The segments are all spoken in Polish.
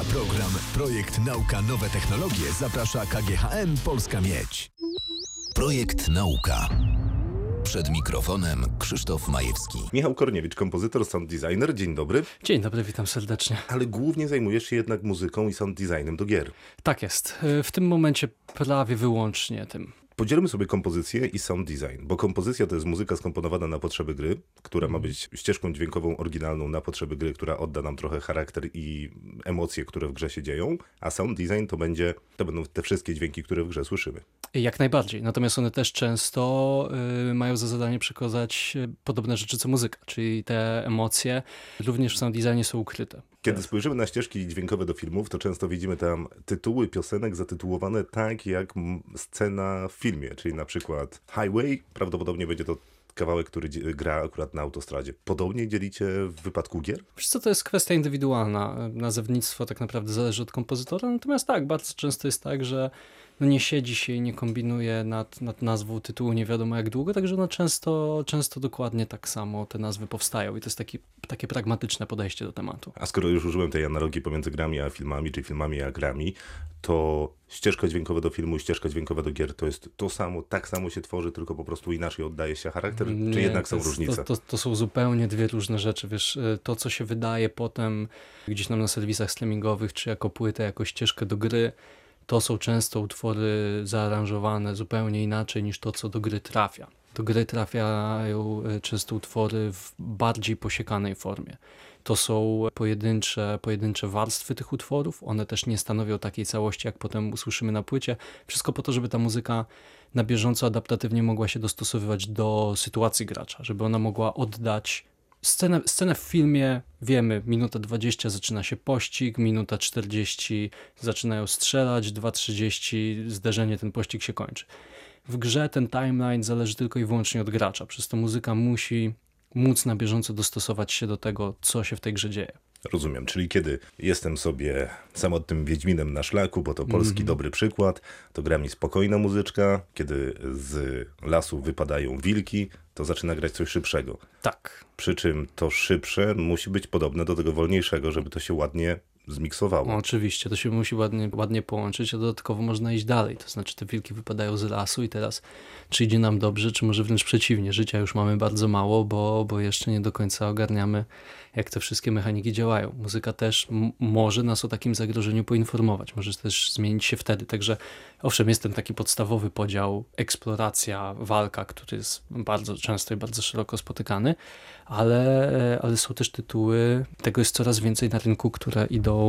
Na program Projekt Nauka Nowe Technologie zaprasza KGHM Polska Miedź. Projekt Nauka. Przed mikrofonem Krzysztof Majewski. Michał Korniewicz, kompozytor, sound designer. Dzień dobry. Dzień dobry, witam serdecznie. Ale głównie zajmujesz się jednak muzyką i sound designem do gier. Tak jest. W tym momencie prawie wyłącznie tym. Podzielmy sobie kompozycję i sound design, bo kompozycja to jest muzyka skomponowana na potrzeby gry, która ma być ścieżką dźwiękową oryginalną na potrzeby gry, która odda nam trochę charakter i emocje, które w grze się dzieją, a sound design to będzie, to będą te wszystkie dźwięki, które w grze słyszymy. Jak najbardziej. Natomiast one też często y, mają za zadanie przekazać y, podobne rzeczy co muzyka, czyli te emocje również w sound designie są ukryte. Kiedy spojrzymy na ścieżki dźwiękowe do filmów, to często widzimy tam tytuły piosenek zatytułowane tak jak scena w filmie, czyli na przykład Highway, prawdopodobnie będzie to kawałek, który gra akurat na autostradzie. Podobnie dzielicie w wypadku gier? Wiesz co, to jest kwestia indywidualna. Nazewnictwo tak naprawdę zależy od kompozytora, natomiast tak, bardzo często jest tak, że no nie siedzi się i nie kombinuje nad, nad nazwą tytułu nie wiadomo jak długo, także no często, często dokładnie tak samo te nazwy powstają i to jest taki, takie pragmatyczne podejście do tematu. A skoro już użyłem tej analogii pomiędzy grami a filmami, czy filmami a grami, to ścieżka dźwiękowa do filmu i ścieżka dźwiękowa do gier to jest to samo, tak samo się tworzy, tylko po prostu inaczej oddaje się charakter, nie, czy jednak są jest, różnice? To, to, to, są zupełnie dwie różne rzeczy, wiesz, y, to co się wydaje potem gdzieś nam na serwisach streamingowych, czy jako płytę, jako ścieżkę do gry, to są często utwory zaaranżowane zupełnie inaczej niż to, co do gry trafia. Do gry trafiają e, często utwory w bardziej posiekanej formie. To są pojedyncze, pojedyncze warstwy tych utworów, one też nie stanowią takiej całości, jak potem usłyszymy na płycie. Wszystko po to, żeby ta muzyka na bieżąco adaptatywnie mogła się dostosowywać do sytuacji gracza, żeby ona mogła oddać Scenę, scenę w filmie wiemy, minuta 20 zaczyna się pościg, minuta 40 zaczynają strzelać, 2.30 zderzenie, ten pościg się kończy. W grze ten timeline zależy tylko i wyłącznie od gracza, przez to muzyka musi móc na bieżąco dostosować się do tego, co się w tej grze dzieje. Rozumiem, czyli kiedy jestem sobie samotnym Wiedźminem na szlaku, bo to polski mm -hmm. dobry przykład, to gra mi spokojna muzyczka, kiedy z lasu wypadają wilki, to zaczyna grać coś szybszego. Tak. Przy czym to szybsze musi być podobne do tego wolniejszego, żeby to się ładnie zmiksowało. Oczywiście, to się musi ładnie, ładnie połączyć, a dodatkowo można iść dalej. To znaczy te wilki wypadają z lasu i teraz czy idzie nam dobrze, czy może wręcz przeciwnie. Życia już mamy bardzo mało, bo, bo jeszcze nie do końca ogarniamy, jak te wszystkie mechaniki działają. Muzyka też może nas o takim zagrożeniu poinformować, może też zmienić się wtedy. Także owszem, jest ten taki podstawowy podział, eksploracja, walka, który jest bardzo często i bardzo szeroko spotykany, ale, ale są też tytuły, tego jest coraz więcej na rynku, które idą,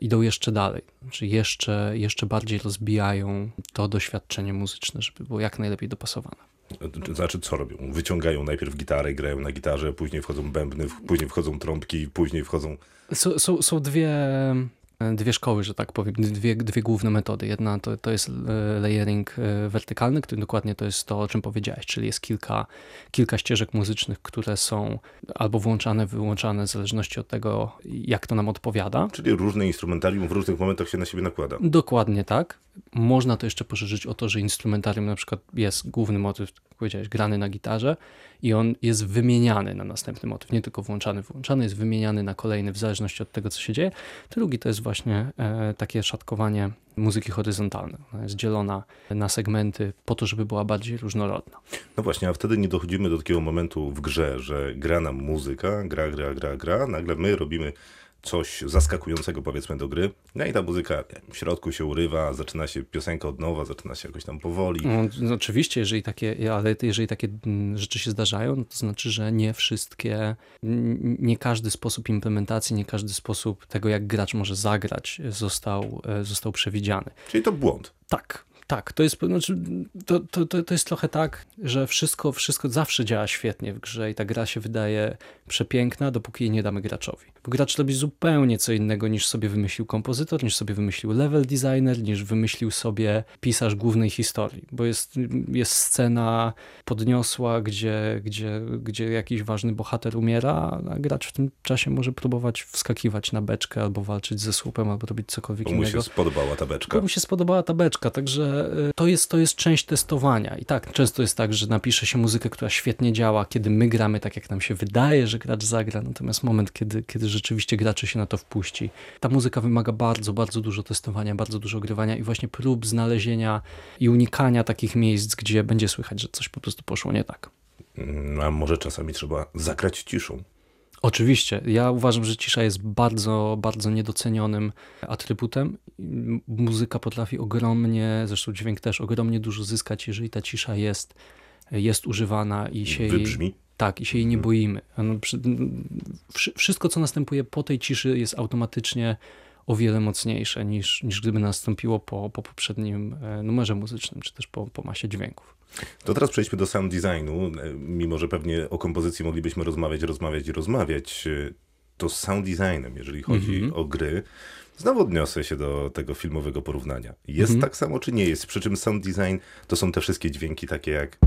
idą jeszcze dalej, czy jeszcze, jeszcze bardziej rozbijają to doświadczenie muzyczne, żeby było jak najlepiej dopasowane. Znaczy, co robią? Wyciągają najpierw gitarę, grają na gitarze, później wchodzą bębny, później wchodzą trąbki, później wchodzą... są, są dwie dwie szkoły, że tak powiem, dwie, dwie główne metody. Jedna to, to jest e, layering e, wertykalny, który dokładnie to jest to, o czym powiedziałeś, czyli jest kilka, kilka ścieżek muzycznych, które są albo włączane, wyłączane w zależności od tego, jak to nam odpowiada. Czyli różne instrumentarium w różnych momentach się na siebie nakłada. Dokładnie tak. Można to jeszcze poszerzyć o to, że instrumentarium na przykład jest główny motyw, powiedziałeś, grany na gitarze i on jest wymieniany na następny motyw, nie tylko włączany, wyłączany, jest wymieniany na kolejny w zależności od tego, co się dzieje. Drugi to jest właśnie e, takie szatkowanie muzyki horyzontalnej. Ona jest dzielona na segmenty po to, żeby była bardziej różnorodna. No właśnie, a wtedy nie dochodzimy do takiego momentu w grze, że gra nam muzyka, gra, gra, gra, gra, nagle my robimy coś zaskakującego powiedzmy do gry. No i ta muzyka w środku się urywa, zaczyna się piosenka od nowa, zaczyna się jakoś tam powoli. No, no oczywiście, jeżeli takie, ale jeżeli takie mm, rzeczy się zdarzają, no to znaczy, że nie wszystkie, nie każdy sposób implementacji, nie każdy sposób tego, jak gracz może zagrać został, e, został przewidziany. Czyli to błąd. Tak, tak, to jest, znaczy, to, to, to, to jest trochę tak, że wszystko, wszystko zawsze działa świetnie w grze i ta gra się wydaje przepiękna, dopóki jej nie damy graczowi. Bo gracz robi zupełnie co innego niż sobie wymyślił kompozytor, niż sobie wymyślił level designer, niż wymyślił sobie pisarz głównej historii. Bo jest, jest scena podniosła, gdzie, gdzie, gdzie jakiś ważny bohater umiera, a gracz w tym czasie może próbować wskakiwać na beczkę albo walczyć ze słupem, albo robić cokolwiek Bo innego. mu się spodobała ta beczka. Bo mu się spodobała ta beczka, także y, to jest, to jest część testowania. I tak, często jest tak, że napisze się muzykę, która świetnie działa, kiedy my gramy tak, jak nam się wydaje, że gracz zagra, natomiast moment, kiedy, kiedy rzeczywiście graczy się na to wpuści. Ta muzyka wymaga bardzo, bardzo dużo testowania, bardzo dużo grywania i właśnie prób znalezienia i unikania takich miejsc, gdzie będzie słychać, że coś po prostu poszło nie tak. Mm, a może czasami trzeba zagrać ciszą? Oczywiście. Ja uważam, że cisza jest bardzo, bardzo niedocenionym atrybutem. Muzyka potrafi ogromnie, zresztą dźwięk też, ogromnie dużo zyskać, jeżeli ta cisza jest, jest używana i się Wybrzmi? jej... Tak, i się jej nie Mhm. boimy. Wszystko, co następuje po tej ciszy jest automatycznie o wiele mocniejsze niż, niż gdyby nastąpiło po, po poprzednim e, numerze muzycznym, czy też po, po masie dźwięków. To teraz przejdźmy do sound designu. E, Mimo, że pewnie o kompozycji moglibyśmy rozmawiać, rozmawiać i rozmawiać, e, to z sound designem, jeżeli chodzi Mhm. o gry, znowu odniosę się do tego filmowego porównania. Jest Mhm. tak samo, czy nie jest? Przy czym sound design to są te wszystkie dźwięki takie jak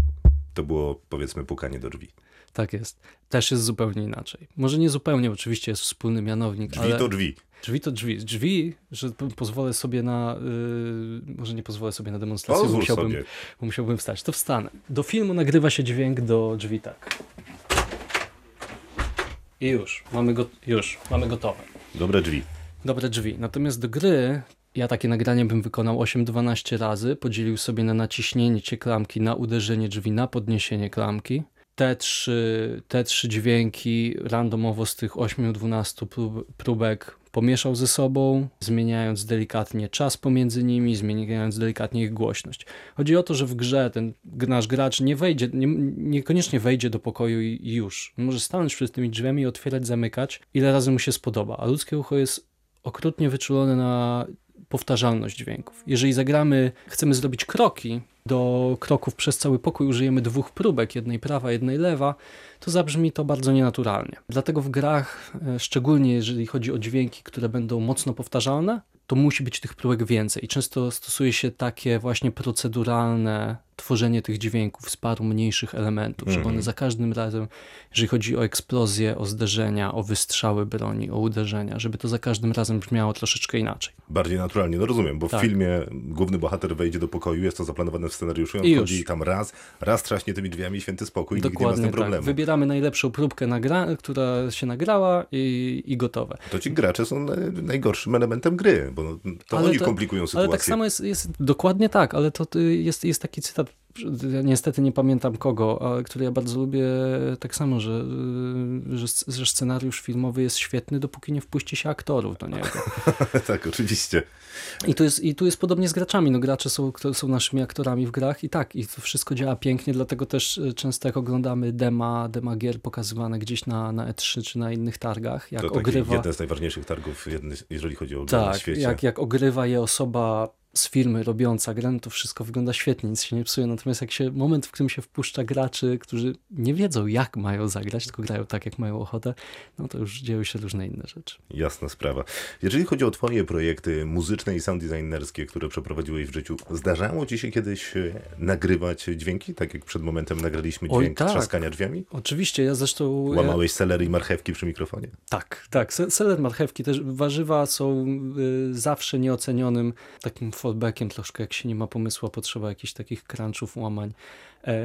to było, powiedzmy, pukanie do drzwi. Tak jest. Też jest zupełnie inaczej. Może nie zupełnie, oczywiście jest wspólny mianownik, Drzwi ale to drzwi. drzwi to drzwi. Drzwi, że po- pozwolę sobie na, yy, może nie pozwolę sobie na demonstrację, bo musiałbym, sobie. bo musiałbym wstać. To wstanę. Do filmu nagrywa się dźwięk do drzwi tak. I już, mamy, go, już, mamy gotowe. Dobre drzwi. Dobre drzwi. Natomiast do gry ja takie nagranie bym wykonał 8-12 razy, podzielił sobie na naciśnięcie klamki, na uderzenie drzwi, na podniesienie klamki. Te trzy, te trzy dźwięki randomowo z tych 8-12 prób, próbek pomieszał ze sobą, zmieniając delikatnie czas pomiędzy nimi, zmieniając delikatnie ich głośność. Chodzi o to, że w grze ten nasz gracz nie wejdzie, nie, niekoniecznie wejdzie do pokoju i już. Może stanąć przed tymi drzwiami, otwierać, zamykać, ile razy mu się spodoba. A ludzkie ucho jest okrutnie wyczulone na powtarzalność dźwięków. Jeżeli zagramy, chcemy zrobić kroki, do kroków przez cały pokój użyjemy dwóch próbek, jednej prawa, jednej lewa, to zabrzmi to bardzo nienaturalnie. Dlatego w grach, e, szczególnie jeżeli chodzi o dźwięki, które będą mocno powtarzalne, to musi być tych próbek więcej. I często stosuje się takie właśnie proceduralne tworzenie tych dźwięków z paru mniejszych elementów, żeby Mhm. one za każdym razem, jeżeli chodzi o eksplozję, o zderzenia, o wystrzały broni, o uderzenia, żeby to za każdym razem brzmiało troszeczkę inaczej. Bardziej naturalnie, no rozumiem, bo w Tak. filmie główny bohater wejdzie do pokoju, jest to zaplanowane w scenariuszu, i on I już. wchodzi tam raz, raz trzaśnie tymi drzwiami, święty spokój, i nikt nie ma z tym Dokładnie tak. problemu. Wybieramy najlepszą próbkę, nagra- która się nagrała i, i gotowe. To ci gracze są najgorszym elementem gry, bo no, to Ale oni to- komplikują sytuację. Ale tak samo jest, jest dokładnie tak, ale to jest, jest taki cytat, ja niestety nie pamiętam kogo, ale który ja bardzo lubię tak samo, że, y, że, że scenariusz filmowy jest świetny, dopóki nie wpuści się aktorów do niego. tak, oczywiście. I tu, jest, I tu jest podobnie z graczami. No, gracze są, są naszymi aktorami w grach i tak, i to wszystko działa pięknie, dlatego też y, często jak oglądamy dema, dema gier pokazywane gdzieś na, na E3 czy na innych targach, jak to takie ogrywa... jeden z najważniejszych targów, jedny, jeżeli chodzi o gry na Tak, świecie. jak, jak ogrywa je osoba z firmy robiąca grę, no to wszystko wygląda świetnie, nic się nie psuje. Natomiast jak się moment, w którym się wpuszcza graczy, którzy nie wiedzą jak mają zagrać, tylko grają tak, jak mają ochotę, no to już dzieją się różne inne rzeczy. Jasna sprawa. Jeżeli chodzi o twoje projekty muzyczne i sound designerskie, które przeprowadziłeś w życiu, zdarzało ci się kiedyś e, nagrywać dźwięki? Tak jak przed momentem nagraliśmy Oj, dźwięk tak. trzaskania drzwiami? Oczywiście, ja zresztą... Łamałeś selery i marchewki przy mikrofonie? Tak, tak. Se- Seler, marchewki, też warzywa są y, zawsze nieocenionym takim fallbackiem troszkę, jak się nie ma pomysłu, a potrzeba jakichś takich crunchów, łamań. E,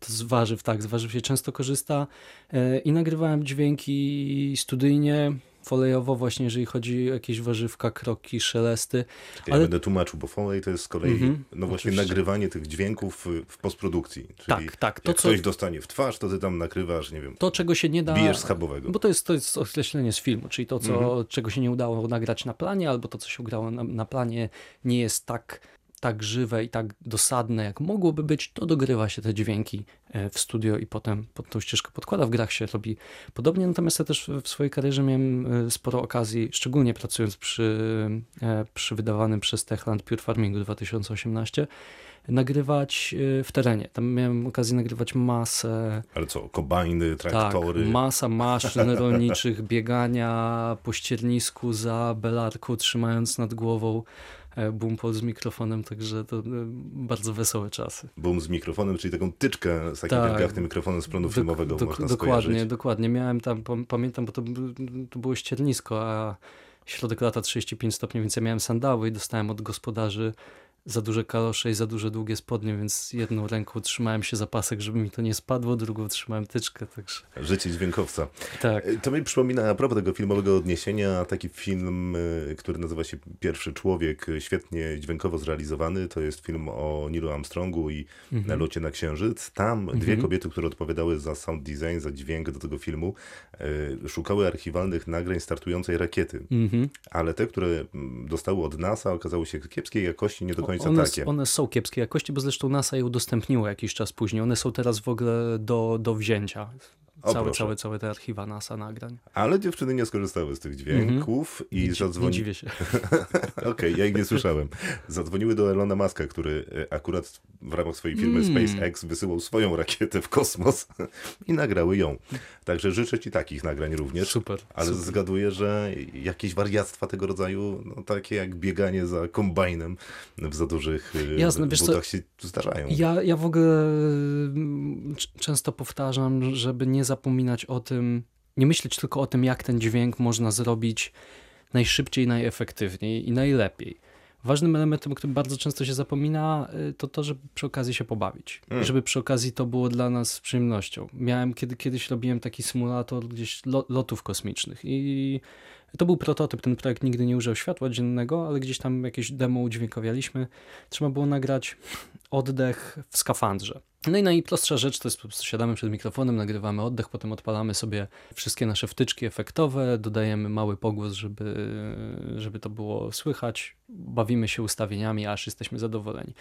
to z warzyw, tak, z warzyw się często korzysta e, i nagrywałem dźwięki studyjnie, folejowo właśnie, jeżeli chodzi o jakieś warzywka, kroki, szelesty. Czekaj, Ale- Ja będę tłumaczył, bo foley to jest z kolei Mhm, no właśnie oczywiście. nagrywanie tych dźwięków w postprodukcji. Czyli Tak, tak. To, jak co, ktoś dostanie w twarz, to ty tam nakrywasz, nie wiem, to, czego się nie da... bijesz schabowego. Bo to jest, to jest określenie z filmu, czyli to, co, Mhm. czego się nie udało nagrać na planie, albo to, co się udało na, na planie, nie jest tak, tak żywe i tak dosadne, jak mogłoby być, to dogrywa się te dźwięki e, w studio i potem pod tą ścieżkę podkłada. W grach się robi podobnie, natomiast ja też w swojej karierze miałem e, sporo okazji, szczególnie pracując przy, e, przy wydawanym przez Techland Pure Farmingu 2018, nagrywać w terenie. Tam miałem okazję nagrywać masę Ale co, kombajny, traktory, tak, masa maszyn rolniczych, biegania po ściernisku za belarką, trzymając nad głową bumpol z mikrofonem, także to e, bardzo wesołe czasy. boom z mikrofonem, czyli taką tyczkę z takim Tak. wielgachnym mikrofonem z planu Dok- filmowego dok- można dokładnie, skojarzyć. dokładnie. Miałem tam, pam- pamiętam, bo to, to było ściernisko, a środek lata 35 stopni, więc ja miałem sandały i dostałem od gospodarzy za duże kalosze i za duże długie spodnie, więc jedną ręką trzymałem się za pasek, żeby mi to nie spadło, drugą trzymałem tyczkę, także... Życie dźwiękowca. Tak. To mi przypomina, a propos tego filmowego odniesienia, taki film, y, który nazywa się Pierwszy Człowiek, świetnie dźwiękowo zrealizowany. To jest film o Nilu Armstrongu i Mhm. locie na Księżyc. Tam dwie kobiety, które odpowiadały za sound design, za dźwięk do tego filmu, y, szukały archiwalnych nagrań startującej rakiety. Mhm. Ale te, które mm, dostały od NASA, okazały się kiepskiej jakości, nie do końca One, takie. one są kiepskiej jakości, bo zresztą NASA je udostępniło jakiś czas później. One są teraz w ogóle do, do wzięcia. O, Całe, proszę. całe, całe te archiwa NASA nagrań. Ale dziewczyny nie skorzystały z tych dźwięków i Nie, dzi- nie zadzwoniły. dziwię się. Okej, ja ich nie słyszałem. Zadzwoniły do Elona Muska, który e, akurat w ramach swojej firmy Mm. SpaceX wysyłał swoją rakietę w kosmos i nagrały ją. Także życzę ci takich nagrań również. Super. Ale super. zgaduję, że jakieś wariactwa tego rodzaju, no, takie jak bieganie za kombajnem w za dużych e, Jasne, wiesz co, butach się zdarzają. Ja, ja w ogóle mm, często powtarzam, żeby nie zapominać o tym, nie myśleć tylko o tym, jak ten dźwięk można zrobić najszybciej, najefektywniej i najlepiej. Ważnym elementem, o którym bardzo często się zapomina, y, to to, żeby przy okazji się pobawić. Mm. Żeby przy okazji to było dla nas przyjemnością. Miałem, kiedy kiedyś robiłem taki symulator gdzieś lo, lotów kosmicznych i to był prototyp, ten projekt nigdy nie użył światła dziennego, ale gdzieś tam jakieś demo udźwiękowialiśmy. Trzeba było nagrać oddech w skafandrze. No i najprostsza rzecz to jest po prostu siadamy przed mikrofonem, nagrywamy oddech, potem odpalamy sobie wszystkie nasze wtyczki efektowe, dodajemy mały pogłos, żeby, żeby to było słychać, bawimy się ustawieniami, aż jesteśmy zadowoleni.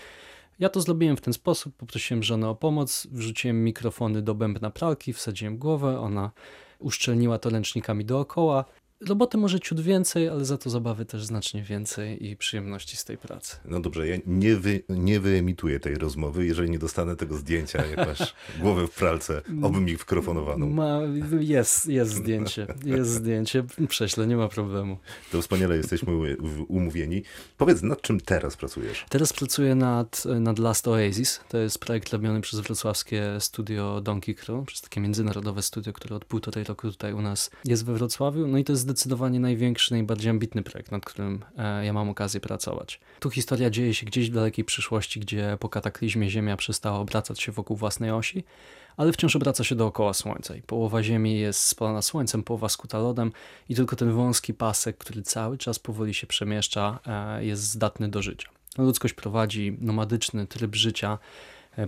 Ja to zrobiłem w ten sposób, poprosiłem żonę o pomoc, wrzuciłem mikrofony do bębna pralki, wsadziłem głowę, ona uszczelniła to ręcznikami dookoła. Roboty może ciut więcej, ale za to zabawy też znacznie więcej i przyjemności z tej pracy. No dobrze, ja nie, wy, nie wyemituję tej rozmowy, jeżeli nie dostanę tego zdjęcia, jak masz głowę w pralce, oby mikrofonowaną. Ma, jest, jest zdjęcie, jest zdjęcie, prześlę, nie ma problemu. To wspaniale jesteśmy umówieni. Powiedz, nad czym teraz pracujesz? Teraz pracuję nad, nad Last Oasis. To jest projekt robiony przez wrocławskie studio Donkey Crew, przez takie międzynarodowe studio, które od półtorej roku tutaj u nas jest we Wrocławiu. No i to jest zdecydowanie największy, najbardziej ambitny projekt, nad którym e, ja mam okazję pracować. Tu historia dzieje się gdzieś w dalekiej przyszłości, gdzie po kataklizmie Ziemia przestała obracać się wokół własnej osi, ale wciąż obraca się dookoła Słońca i połowa Ziemi jest spalona Słońcem, połowa skuta lodem i tylko ten wąski pasek, który cały czas powoli się przemieszcza, e, jest zdatny do życia. Ludzkość prowadzi nomadyczny tryb życia,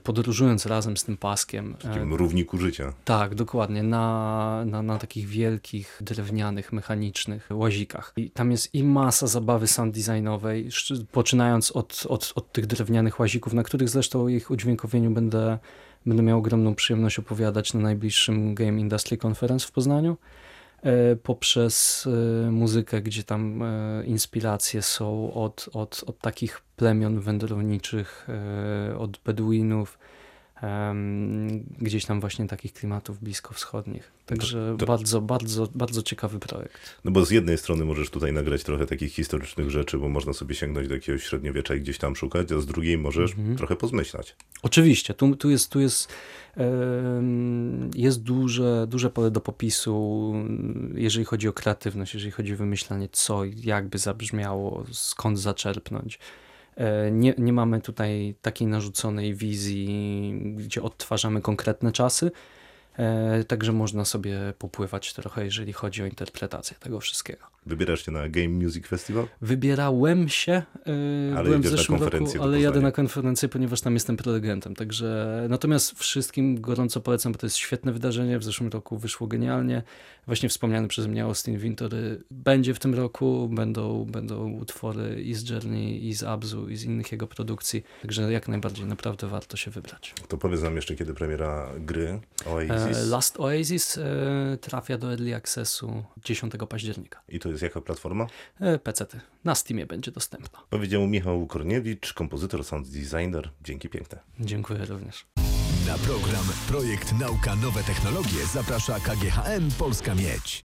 podróżując razem z tym paskiem. W e, takim równiku życia. tak, dokładnie, na, na, na takich wielkich, drewnianych, mechanicznych łazikach. I tam jest i masa zabawy sound designowej, poczynając od, od, od tych drewnianych łazików, na których zresztą o ich udźwiękowieniu będę, będę miał ogromną przyjemność opowiadać na najbliższym Game Industry Conference w Poznaniu, e, poprzez e, muzykę, gdzie tam e, inspiracje są od, od, od takich plemion wędrowniczych, e, od Beduinów, gdzieś tam właśnie takich klimatów bliskowschodnich. Także to- bardzo, bardzo, bardzo ciekawy projekt. No bo z jednej strony możesz tutaj nagrać trochę takich historycznych rzeczy, bo można sobie sięgnąć do jakiegoś średniowiecza i gdzieś tam szukać, a z drugiej możesz Mhm. trochę pozmyślać. Oczywiście, tu, tu jest, tu jest, jest duże, duże pole do popisu, jeżeli chodzi o kreatywność, jeżeli chodzi o wymyślanie, co, jakby zabrzmiało, skąd zaczerpnąć. E, Nie, nie mamy tutaj takiej narzuconej wizji, gdzie odtwarzamy konkretne czasy, także można sobie popływać trochę, jeżeli chodzi o interpretację tego wszystkiego. Wybierasz się na Game Music Festival? Wybierałem się, yy, Ale byłem w zeszłym roku, ale jadę na konferencję, ponieważ tam jestem prelegentem, także natomiast wszystkim gorąco polecam, bo to jest świetne wydarzenie, w zeszłym roku wyszło genialnie, właśnie wspomniany przez mnie Austin Wintory będzie w tym roku, będą, będą utwory i z Journey, i z Abzu, i z innych jego produkcji, także jak najbardziej naprawdę warto się wybrać. To powiedz nam jeszcze, kiedy premiera gry Oasis. E, Last Oasis e, trafia do Early Accessu 10 października. I to jest jaka platforma? E, PC-ty. Na Steamie będzie dostępna. Powiedział Michał Korniewicz, kompozytor, sound designer. Dzięki piękne. Dziękuję również. Na program Projekt Nauka Nowe Technologie zaprasza KGHM Polska Miedź.